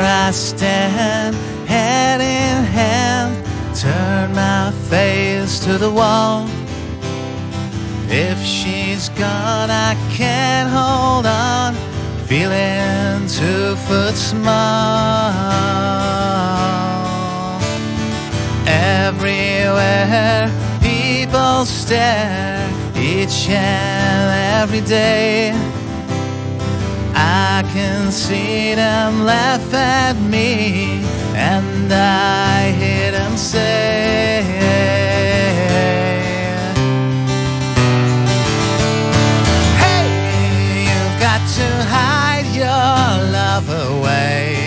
I stand hand in hand, turn my face to the wall. If she's gone, I can't hold on, feeling two foot small. Everywhere people stare, each and every day. I can see them laugh at me, and I hear them say, Hey, you've got to hide your love away.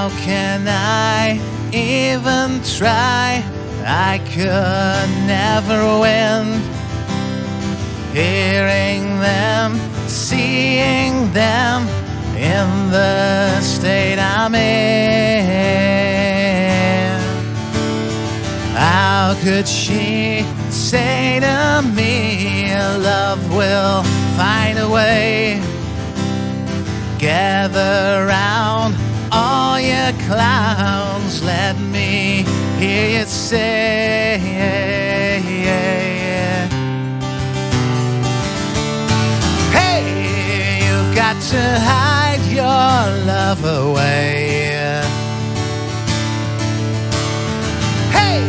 How can I even try? I could never win. Hearing them, seeing them in the state I'm in. How could she say to me, Love will find a way? Gather round clowns, let me hear you say, Hey, you've got to hide your love away. Hey,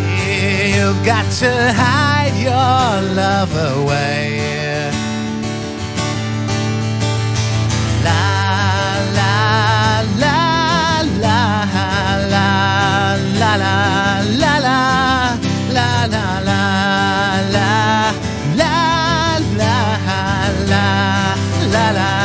you've got to hide your love away. la la.